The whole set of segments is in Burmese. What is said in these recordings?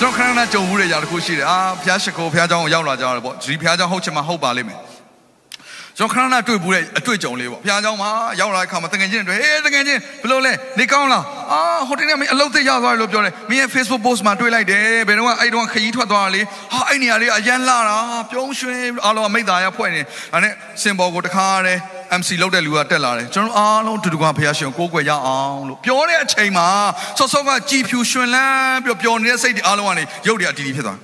ကျွန်တော်ခဏခဏကြုံမှုတွေရာတစ်ခုရှိတယ်အာဘုရားရှိခိုးဘုရားကျောင်းကိုရောက်လာကြတယ်ပေါ့ဒီဘုရားကျောင်းဟုတ်ချင်မှဟုတ်ပါလိမ့်မယ်ကျွန်တော်ခဏခဏတွေ့ဘူးတဲ့အတွေ့အကြုံလေးပေါ့ဘုရားကျောင်းမှာရောက်လာတဲ့အခါမှာတကယ်ချင်းတွေ့ဟေးတကယ်ချင်းဘယ်လိုလဲနေကောင်းလားအာဟိုတနေ့မင်းအလုပ်သိရသွားတယ်လို့ပြောတယ်မင်းရဲ့ Facebook post မှာတွေ့လိုက်တယ်ဘယ်တော့အဲ့တုန်းကခရီးထွက်သွားတာလေဟာအဲ့နေရာလေးအရန်လာတာပြုံးရွှင်အားလုံးအမိသားရဖွဲ့နေဒါနဲ့စင်ပေါ်ကိုတခါရဲ MC လောက်တဲ့လူကတက်လာတယ်ကျွန်တော်အားလုံးတူတူကဖះရှင်ကိုကိုွယ်ရအောင်လို့ပြောတဲ့အချိန်မှာဆော့ဆော့ကကြည်ဖြူရွှင်လန်းပြီးပျော်နေတဲ့စိတ်တွေအားလုံးကနေရုပ်တွေအတီးတီးဖြစ်သွား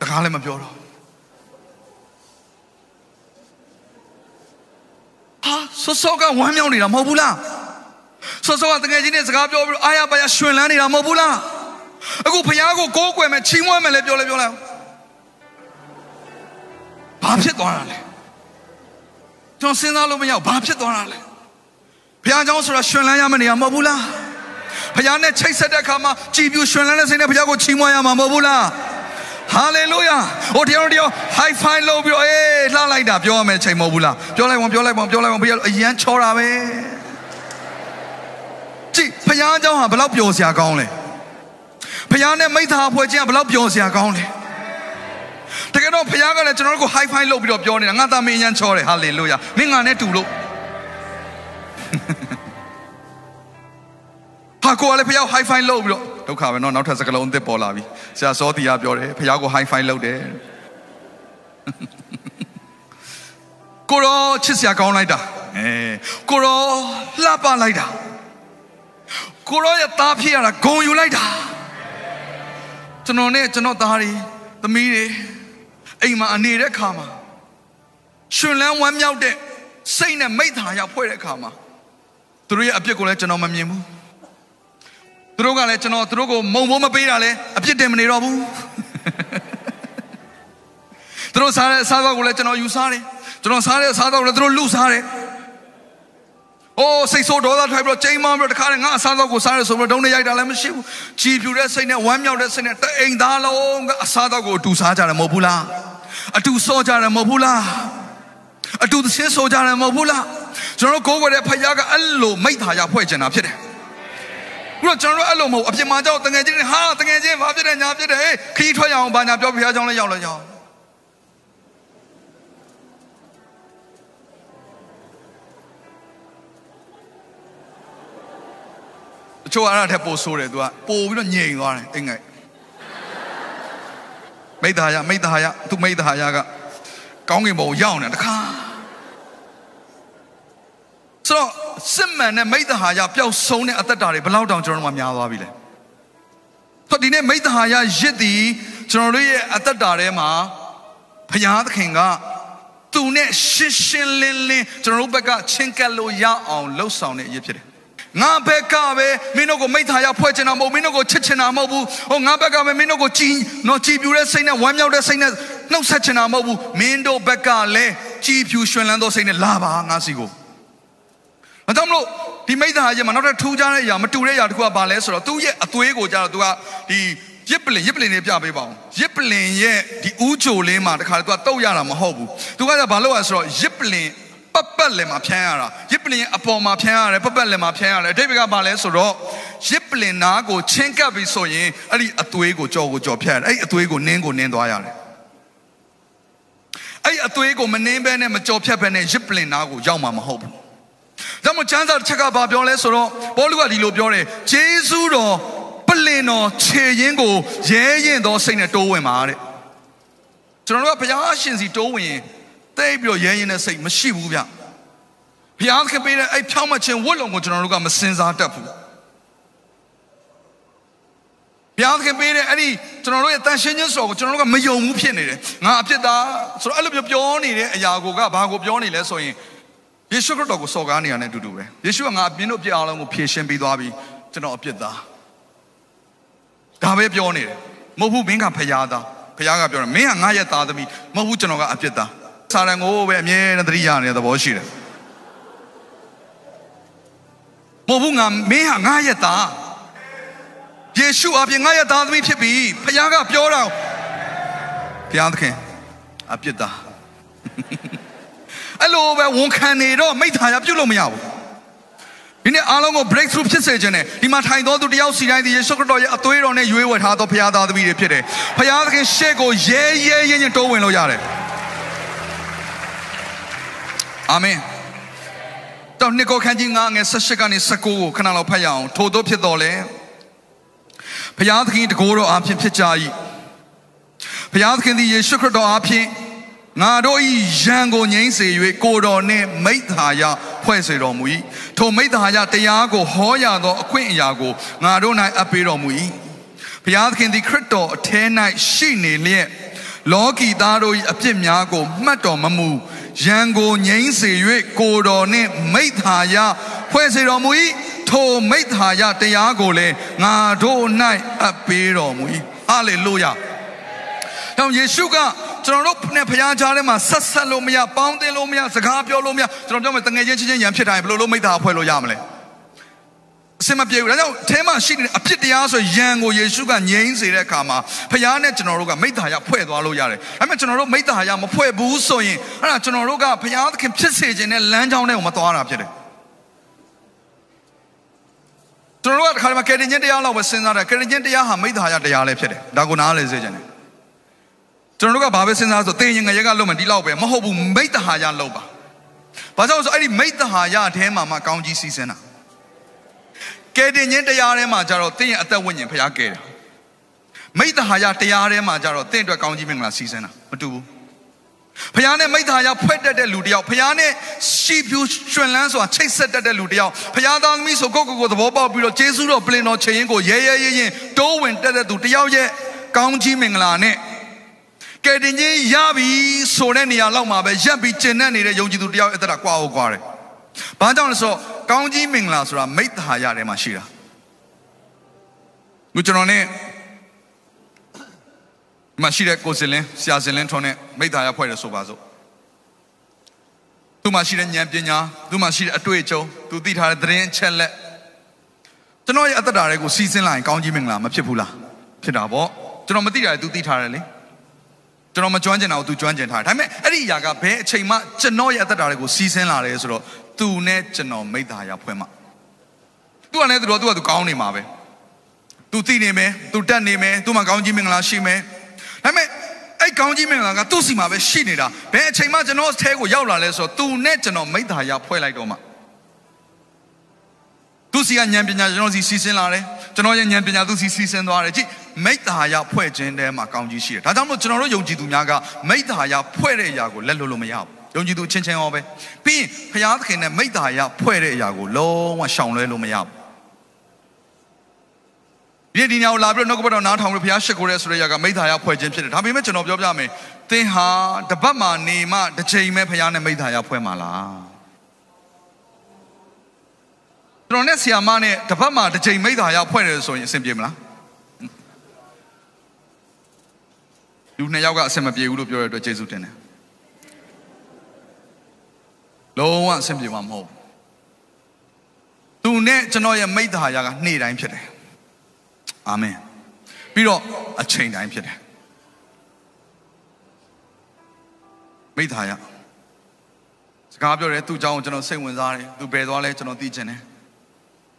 တခါလည်းမပြောတော့ဟာဆော့ဆော့ကဝမ်းမြောက်နေတာမဟုတ်ဘူးလားဆော့ဆော့ကတကယ်ချင်းနဲ့စကားပြောပြီးအားရပါရရွှင်လန်းနေတာမဟုတ်ဘူးလားအခုဖះကိုကိုကိုွယ်မယ်ချီးမွမ်းမယ်လည်းပြောလဲပြောလိုက် ဘာဖြစ်သွားတာလဲကျွန်တော်စဉ်းစားလို့မရဘာဖြစ်သွားတာလဲဘုရားเจ้าဆိုတာရှင်လန်းရမယ့်နေရာမဟုတ်ဘူးလားဘုရားနဲ့ချိတ်ဆက်တဲ့အခါမှာကြည်ပြူရှင်လန်းတဲ့စိတ်နဲ့ဘုရားကိုချီးမွမ်းရမှာမဟုတ်ဘူးလားဟာလေလုယာဟိုတရားတော်တရား high five လုပ်ပြီးတော့အေးလှလိုက်တာပြောရမယ့်ချိန်မဟုတ်ဘူးလားပြောလိုက်ပါပြောလိုက်ပါပြောလိုက်ပါဘုရားအရန်ချောတာပဲကြည်ဘုရားเจ้าဟာဘလောက်ပျော်စရာကောင်းလဲဘုရားနဲ့မိသားအဖွဲ့ချင်းကဘလောက်ပျော်စရာကောင်းလဲတ ကယ်တော့ဖခင်ကလည်းကျွန်တော်တို့ကို high five လုပ်ပြီးတော့ပြောနေတာငါသားမင်းရမ်းချောတယ်ဟာလေလုယာမင်းငါနဲ့တူလို့ဟာကိုကလည်းဖခင် high five လုပ်ပြီးတော့ဒုက္ခပဲเนาะနောက်ထပ်စကလုံးအသစ်ပေါ်လာပြီဆရာစောတီယာပြောတယ်ဖခင်ကို high five လုပ်တယ်ကိုရောချစ်စရာကောင်းလိုက်တာအဲကိုရောလှပလိုက်တာကိုရောရဲ့သားဖြစ်ရတာဂုံယူလိုက်တာကျွန်တော်နဲ့ကျွန်တော်သားတွေသမီးတွေ အိမ်မှာအနေတဲ့ခါမှာရှင်လန်းဝမ်းမြောက်တဲ့စိတ်နဲ့မိသားရဖွဲ့တဲ့ခါမှာသူတို့ရဲ့အပြစ်ကိုလည်းကျွန်တော်မမြင်ဘူးသူတို့ကလည်းကျွန်တော်သူတို့ကိုမုံမိုးမပေးတာလည်းအပြစ်တင်မနေတော့ဘူးသူတို့စားတဲ့အစားအသောက်ကိုလည်းကျွန်တော်ယူစားတယ်ကျွန်တော်စားတဲ့အစားအသောက်ကိုလည်းသူတို့လူစားတယ်အိုးစိတ်ဆိုးဒေါသထွက်ပြီးတော့ချိန်မှပြီးတော့တခါနဲ့ငါအစားအသောက်ကိုစားရဆိုပြီးတော့ဒုံနဲ့ရိုက်တာလည်းမရှိဘူးကြည်ဖြူတဲ့စိတ်နဲ့ဝမ်းမြောက်တဲ့စိတ်နဲ့တအိမ်သားလုံးကအစားအသောက်ကိုအတူစားကြတယ်မဟုတ်ဘူးလား အတူစောကြတယ်မဟုတ်ဘူးလားအတူသင်းစောကြတယ်မဟုတ်ဘူးလားကျွန်တော်တို့ကိုယ်ွယ်တဲ့ဖခင်ကအဲ့လိုမိသားရဖွဲ့ကျင်တာဖြစ်တယ်ခုတော့ကျွန်တော်တို့အဲ့လိုမဟုတ်အပြင်မှာကြောက်တငယ်ချင်းတွေဟာတငယ်ချင်းဘာဖြစ်တယ်ညာဖြစ်တယ်ဟေးခီးထွက်ရအောင်ဘာညာပြောဖခင်ကြောင့်လည်းရောက်လဲရောက်တချို့အဲ့ဒါထက်ပိုဆိုးတယ်သူကပိုပြီးတော့ညင်သွားတယ်အိမ်ငယ် မိသားရမိသားရသူမိသားရကကောင်းကင်ဘုံရောက်နေတခါဆိုတော့စစ်မှန်တဲ့မိသားရပျောက်ဆုံးတဲ့အသက်တာတွေဘယ်လောက်တောင်ကျွန်တော်တို့မှများသွားပြီလဲဟောဒီနေ့မိသားရရစ်သည်ကျွန်တော်တို့ရဲ့အသက်တာထဲမှာဘုရားသခင်ကသူနဲ့ရှင်းရှင်းလင်းလင်းကျွန်တော်တို့ဘက်ကချင်းကပ်လို့ရအောင်လှုပ်ဆောင်တဲ့အရေးဖြစ်တယ် ငါဘက်ကပဲမင်းတို့ကိုမိသားရဖွဲ့ချင်တာမဟုတ်မင်းတို့ကိုချစ်ချင်တာမဟုတ်ဘူးဟိုငါဘက်ကပဲမင်းတို့ကိုကြည်နော်ကြည်ပြူတဲ့စိတ်နဲ့ဝမ်းမြောက်တဲ့စိတ်နဲ့နှုတ်ဆက်ချင်တာမဟုတ်ဘူးမင်းတို့ဘက်ကလည်းကြည်ပြူရွှင်လန်းသောစိတ်နဲ့လာပါငါစီကိုအဲကြောင့်မလို့ဒီမိသားရမှာနောက်ထပ်ထူးခြားတဲ့အရာမတူတဲ့အရာတစ်ခုကဘာလဲဆိုတော့သူ့ရဲ့အသွေးကိုကြတော့သူကဒီရစ်ပလင်ရစ်ပလင်လေးပြပေးပါအောင်ရစ်ပလင်ရဲ့ဒီဥချိုလေးမှာတခါလေသူကတုတ်ရတာမဟုတ်ဘူးသူကဘာလို့လဲဆိုတော့ရစ်ပလင် ပတ်ပတ်လည်မှာဖြန်းရတာရစ်ပလင်အပေါ်မှာဖြန်းရတယ်ပတ်ပတ်လည်မှာဖြန်းရတယ်အတိတ်ကဘာလဲဆိုတော့ရစ်ပလင်နားကိုချင်းကပ်ပြီးဆိုရင်အဲ့ဒီအသွေးကိုကြော်ကိုကြော်ဖြတ်ရတယ်အဲ့ဒီအသွေးကိုနင်းကိုနင်းသွားရတယ်အဲ့ဒီအသွေးကိုမနင်းဘဲနဲ့မကြော်ဖြတ်ဘဲနဲ့ရစ်ပလင်နားကိုရောက်မှာမဟုတ်ဘူးဒါမှချမ်းသာတစ်ချက်ကဘာပြောလဲဆိုတော့ပေါလုကဒီလိုပြောတယ်ဂျေဇုတော်ပလင်တော်ခြေရင်းကိုရဲရင်သောစိတ်နဲ့တိုးဝင်ပါတဲ့ကျွန်တော်တို့ကဘုရားရှင်စီတိုးဝင်ရင်တိတ်ပြီးတော့ရဲရင်တဲ့စိတ်မရှိဘူးဗျ ဘုရားခင်ပေးတဲ့အဲ့ဖြောင်းမခြင်းဝတ်လုံကိုကျွန်တော်တို့ကမစင်စားတတ်ဘူးဘုရားခင်ပေးတဲ့အဲ့ဒီကျွန်တော်တို့ရဲ့တန်ရှင်းခြင်းစော်ကိုကျွန်တော်တို့ကမယုံဘူးဖြစ်နေတယ်ငါအဖြစ်သားဆိုတော့အဲ့လိုမျိုးပြောနေတဲ့အရာကိုကဘာကိုပြောနေလဲဆိုရင်ယေရှုခရစ်တော်ကိုစော်ကားနေရတဲ့အတူတူပဲယေရှုကငါအပြင်းတို့ပြစ်အောင်လုံးကိုဖြေရှင်းပေးသွားပြီးကျွန်တော်အပြစ်သားဒါပဲပြောနေတယ်မဟုတ်ဘူးမင်းကဖျားသားဖျားကပြောတယ်မင်းကငါရဲ့သားသမီးမဟုတ်ဘူးကျွန်တော်ကအပြစ်သားစာရန်ကိုပဲအမြဲတမ်းသတိရနေတဲ့သဘောရှိတယ် မဟုတ်ဘူးငါမင်းဟာငါရဲ့သားယေရှုအပြင်ငါရဲ့သားသမီးဖြစ်ပြီဖခင်ကပြောတာဘုရားသခင်အပြစ်သားအဲ့လိုပဲဝန်ခံနေတော့မိသားရပြုတ်လို့မရဘူးဒီနေ့အားလုံးကို breakthrough ဖြစ်စေခြင်းနဲ့ဒီမှာထိုင်တော်သူတယောက်စီတိုင်းဒီယေရှုခရစ်တော်ရဲ့အသွေးတော်နဲ့ရွေးဝယ်ထားသောဘုရားသားသမီးတွေဖြစ်တယ်ဘုရားသခင်ရှေ့ကိုရဲရဲရင်ရင်တိုးဝင်လို့ရတယ်အာမင် တော့နှစ်ကိုခန်းကြီး9ငယ်18ကနေ19ကိုခဏလောက်ဖတ်ရအောင်ထို့သောဖြစ်တော်လဲဘုရားသခင်တကိုးတော်အားဖြင့်ဖြစ်ကြ၏ဘုရားသခင်သည်ယေရှုခရစ်တော်အားဖြင့်ငါတို့ဤရန်ကိုငြိမ့်စေ၍ကိုတော်နှင့်မိဿဟာယဖွဲ့စေတော်မူ၏ထိုမိဿဟာယတရားကိုဟောရသောအခွင့်အရာကိုငါတို့၌အပ်ပေးတော်မူ၏ဘုရားသခင်သည်ခရစ်တော်အထဲ၌ရှိနေလျက်လောကီသားတို့၏အပြစ်များကိုမှတ်တော်မမူ ရန်ကိုငြိမ့်စေ၍ကိုတော်နှင့်မိဿဟာယဖွဲ့စေတော်မူ၏ထိုမိဿဟာယတရားကိုလည်းငါတို့၌အပ်ပေးတော်မူ၏ဟာလေလုယာ။တော့ယေရှုကကျွန်တော်တို့နဲ့ဖခင်ကြားထဲမှာဆက်ဆက်လို့မရပေါင်းတင်လို့မရစကားပြောလို့မရကျွန်တော်ပြောမယ်တငယ်ချင်းချင်းချင်းရံဖြစ်တိုင်းဘယ်လိုလုပ်မိသားဖွဲ့လို့ရမလဲ အစင်မပြေဘူးဒါကြောင့်အဲမှာရှိနေတဲ့အဖြစ်တရားဆိုရန်ကိုယေရှုကငြိမ်းစေတဲ့အခါမှာဖခင်နဲ့ကျွန်တော်တို့ကမိသားရဖွဲ့သွားလို့ရတယ်ဒါပေမဲ့ကျွန်တော်တို့မိသားရမဖွဲ့ဘူးဆိုရင်အဲ့ဒါကျွန်တော်တို့ကဖခင်သခင်ဖြစ်စေခြင်းနဲ့လမ်းကြောင်းတွေကိုမသွားတာဖြစ်တယ်ကျွန်တော်တို့ကခါမှာကယ်တင်ခြင်းတရားလောက်ပဲစဉ်းစားတယ်ကယ်တင်ခြင်းတရားဟာမိသားရတရားလည်းဖြစ်တယ်ဒါကိုနားလည်စေခြင်းတယ်ကျွန်တော်တို့ကဘာပဲစဉ်းစားဆိုသင်ရင်ငရက်ကလုံးမဒီလောက်ပဲမဟုတ်ဘူးမိတ္တဟာယလုံးပါဘာကြောင့်ဆိုအဲ့ဒီမိတ္တဟာယအထဲမှာမှကောင်းကြီးစီးစင်းတာ ကဲတင်ခြင်းတရားထဲမှာကျတော့သင်ရဲ့အသက်ဝိညာဉ်ဖျားကဲတယ်မိတ္တဟာယတရားထဲမှာကျတော့သင်အတွက်ကောင်းကြီးမင်္ဂလာစီးစင်းတာမတူဘူးဖခင်နဲ့မိသားရဖွဲ့တတ်တဲ့လူတယောက်ဖခင်နဲ့ရှီပြူရွှင်လန်းစွာချိတ်ဆက်တတ်တဲ့လူတယောက်ဖခင်သားသမီးဆိုကိုကိုကိုသဘောပေါက်ပြီးတော့ဂျေစုတော်ပလင်တော်ချိန်ရင်ကိုရဲရဲရဲရင်တိုးဝင်တက်တဲ့သူတယောက်ရဲ့ကောင်းကြီးမင်္ဂလာနဲ့ကယ်တင်ခြင်းရပြီဆိုတဲ့နေရာလောက်မှာပဲရက်ပြီးကျင့်တဲ့နေတဲ့ယုံကြည်သူတယောက်အသက်တာကွာဟုတ်ကွာတယ်။ ဘာကြောင့်လဲဆိုတော့ကောင်းကြီးမင်္ဂလာဆိုတာမိတ္တဟာရထဲမှာရှိတာ။လူကျွန်တော်နဲ့မရှိတဲ့ကိုစင်လင်းဆရာစင်လင်းထုံးနဲ့မိတ္တရာဖွဲ့တယ်ဆိုပါစို့သူမှရှိတဲ့ဉာဏ်ပညာသူမှရှိတဲ့အတွေ့အကြုံသူသိထားတဲ့သတင်းအချက်လက်ကျွန်တော်ရဲ့အသက်တာတွေကိုစီးစင်းလာရင်ကောင်းကြီးမင်္ဂလာမဖြစ်ဘူးလားဖြစ်တာပေါ့ကျွန်တော်မသိတာလေသူသိထားတယ်လေကျွန်တော်မကျွမ်းကျင်တာကိုသူကျွမ်းကျင်ထားတယ်ဒါပေမဲ့အဲ့ဒီအရာကဘယ်အချိန်မှကျွန်တော်ရဲ့အသက်တာတွေကိုစီးစင်းလာတယ်ဆိုတော့ သူနဲ့ကျွန်တော်မိတ္တရာဖွဲ့မှာသူကလည်းသူတော့သူကသူကောင်းနေမှာပဲသူသိနေမယ်သူတက်နေမယ်သူမှကောင်းကြီးမင်္ဂလာရှိမယ်ဒါပေမဲ့အဲ့ကောင်းကြီးမင်္ဂလာကသူ့စီမှာပဲရှိနေတာဘယ်အချိန်မှကျွန်တော်အဲကိုရောက်လာလဲဆိုတော့သူနဲ့ကျွန်တော်မိသားရဖွဲ့လိုက်တော့မှသူစီကဉာဏ်ပညာကျွန်တော်စီစီစဉ်လာတယ်ကျွန်တော်ရဲ့ဉာဏ်ပညာသူစီစီစဉ်သွားတယ်ကြည့်မိသားရဖွဲ့ခြင်းတဲမှာကောင်းကြီးရှိတယ်ဒါကြောင့်မို့ကျွန်တော်တို့ယုံကြည်သူများကမိသားရဖွဲ့တဲ့အရာကိုလက်လွတ်လို့မရဘူး ယုံကြည်သူချင်းချင်းရောပဲပြီးရင်ဘုရားသခင်နဲ့မိသားရဖွဲ့တဲ့အရာကိုလုံးဝရှောင်လွဲလို့မရဘူးဒီဒီညောလာပြီးတော့နှုတ်ကပတ်တော်နားထောင်လို့ဘုရားရှိခိုးရဲဆိုတဲ့ຢာကမိသားရဖွဲ့ခြင်းဖြစ်တယ်ဒါပေမဲ့ကျွန်တော်ပြောပြမယ်သင်ဟာတပတ်မှနေမှတစ်ချိန်ပဲဘုရားနဲ့မိသားရဖွဲ့မှာလားကျွန်တော်နဲ့ဆီယာမနဲ့တပတ်မှတစ်ချိန်မိသားရဖွဲ့တယ်ဆိုရင်အဆင်ပြေမလားလူနှစ်ယောက်ကအဆင်မပြေဘူးလို့ပြောရတဲ့အတွက်ကျေးဇူးတင်တယ် လုံးဝအဆင်ပြေမှာမဟုတ်ဘူးသူနဲ့ကျွန်တော်ရဲ့မိသားရကနေ့တိုင်းဖြစ်တယ်အာမင်ပြီးတော့အချိန်တိုင်းဖြစ်တယ်မိသားရစကားပြောတယ်သူ့အကြောင်းကိုကျွန်တော်စိတ်ဝင်စားတယ်သူဘယ်သွားလဲကျွန်တော်သိချင်တယ်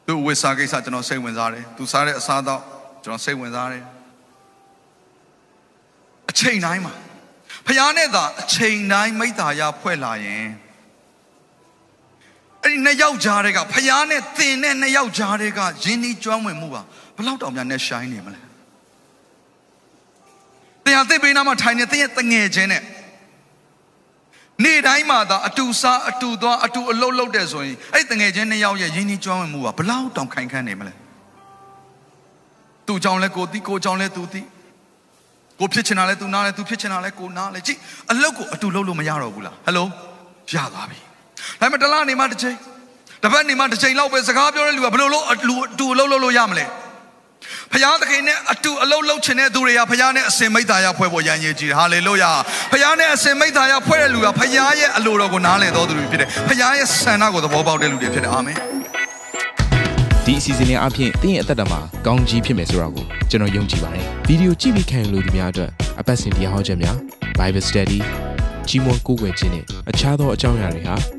သူဝိစာကိစ္စကျွန်တော်စိတ်ဝင်စားတယ်သူစားတဲ့အစားတော့ကျွန်တော်စိတ်ဝင်စားတယ်အချိန်တိုင်းမှာဖခင်နဲ့သာအချိန်တိုင်းမိသားရဖွဲ့လာရင် အဲ့ဒီနှစ်ယောက်ကြားတွေကဖခင်နဲ့သင်နဲ့နှစ်ယောက်ကြားတွေကယဉ်ဤကျွမ်းဝင်မှုပါဘလောက်တောင်များနဲ့ရှိုင်းနေမလဲတရားသိပေးနာမှာထိုင်နေတဲ့တငယ်ချင်းနဲ့နေ့တိုင်းမှာသာအတူစားအတူသွားအတူအလုပ်လုပ်တယ်ဆိုရင်အဲ့တငယ်ချင်းနှစ်ယောက်ရဲ့ယဉ်ဤကျွမ်းဝင်မှုပါဘလောက်တောင်ခိုင်ခန့်နေမလဲသူ့ကြောင့်လဲကိုသိကိုကြောင့်လဲသူသိကိုဖြစ်ချင်တာလဲသူနားလဲသူဖြစ်ချင်တာလဲကိုနားလဲကြည့်အလုပ်ကိုအတူလုပ်လို့မရတော့ဘူးလားဟယ်လိုရသွားပြီ ဒါပေမဲ့တလားနေမှတစ်ချိန်တစ်ပတ်နေမှတစ်ချိန်လောက်ပဲစကားပြောတဲ့လူကဘယ်လိုလုပ်အတူအတူလုပ်လို့ရမလဲဖခင်သခင်နဲ့အတူအလုံးလုံးချင်တဲ့သူတွေကဖခင်နဲ့အစင်မိတ်္တာရဖွဲ့ဖို့ရန်ရည်ကြည်ဟာလေလုယာဖခင်နဲ့အစင်မိတ်္တာရဖွဲ့တဲ့လူကဖခင်ရဲ့အလိုတော်ကိုနားလည်တော်သူတွေဖြစ်တယ်ဖခင်ရဲ့ဆန္ဒကိုသဘောပေါက်တဲ့လူတွေဖြစ်တယ်အာမင်ဒီအစီအစဉ်လေးအပြင်တင်းရဲ့အသက်တာမှာကောင်းကြီးဖြစ်မယ်ဆိုတာကိုကျွန်တော်ယုံကြည်ပါတယ်ဗီဒီယိုကြည့်ပြီးခံယူလို့ဒီများအတွက်အပတ်စဉ်တရားဟောခြင်းများ Bible Study ကြီးမွန်ကိုးကွယ်ခြင်းနဲ့အခြားသောအကြောင်းအရာတွေဟာ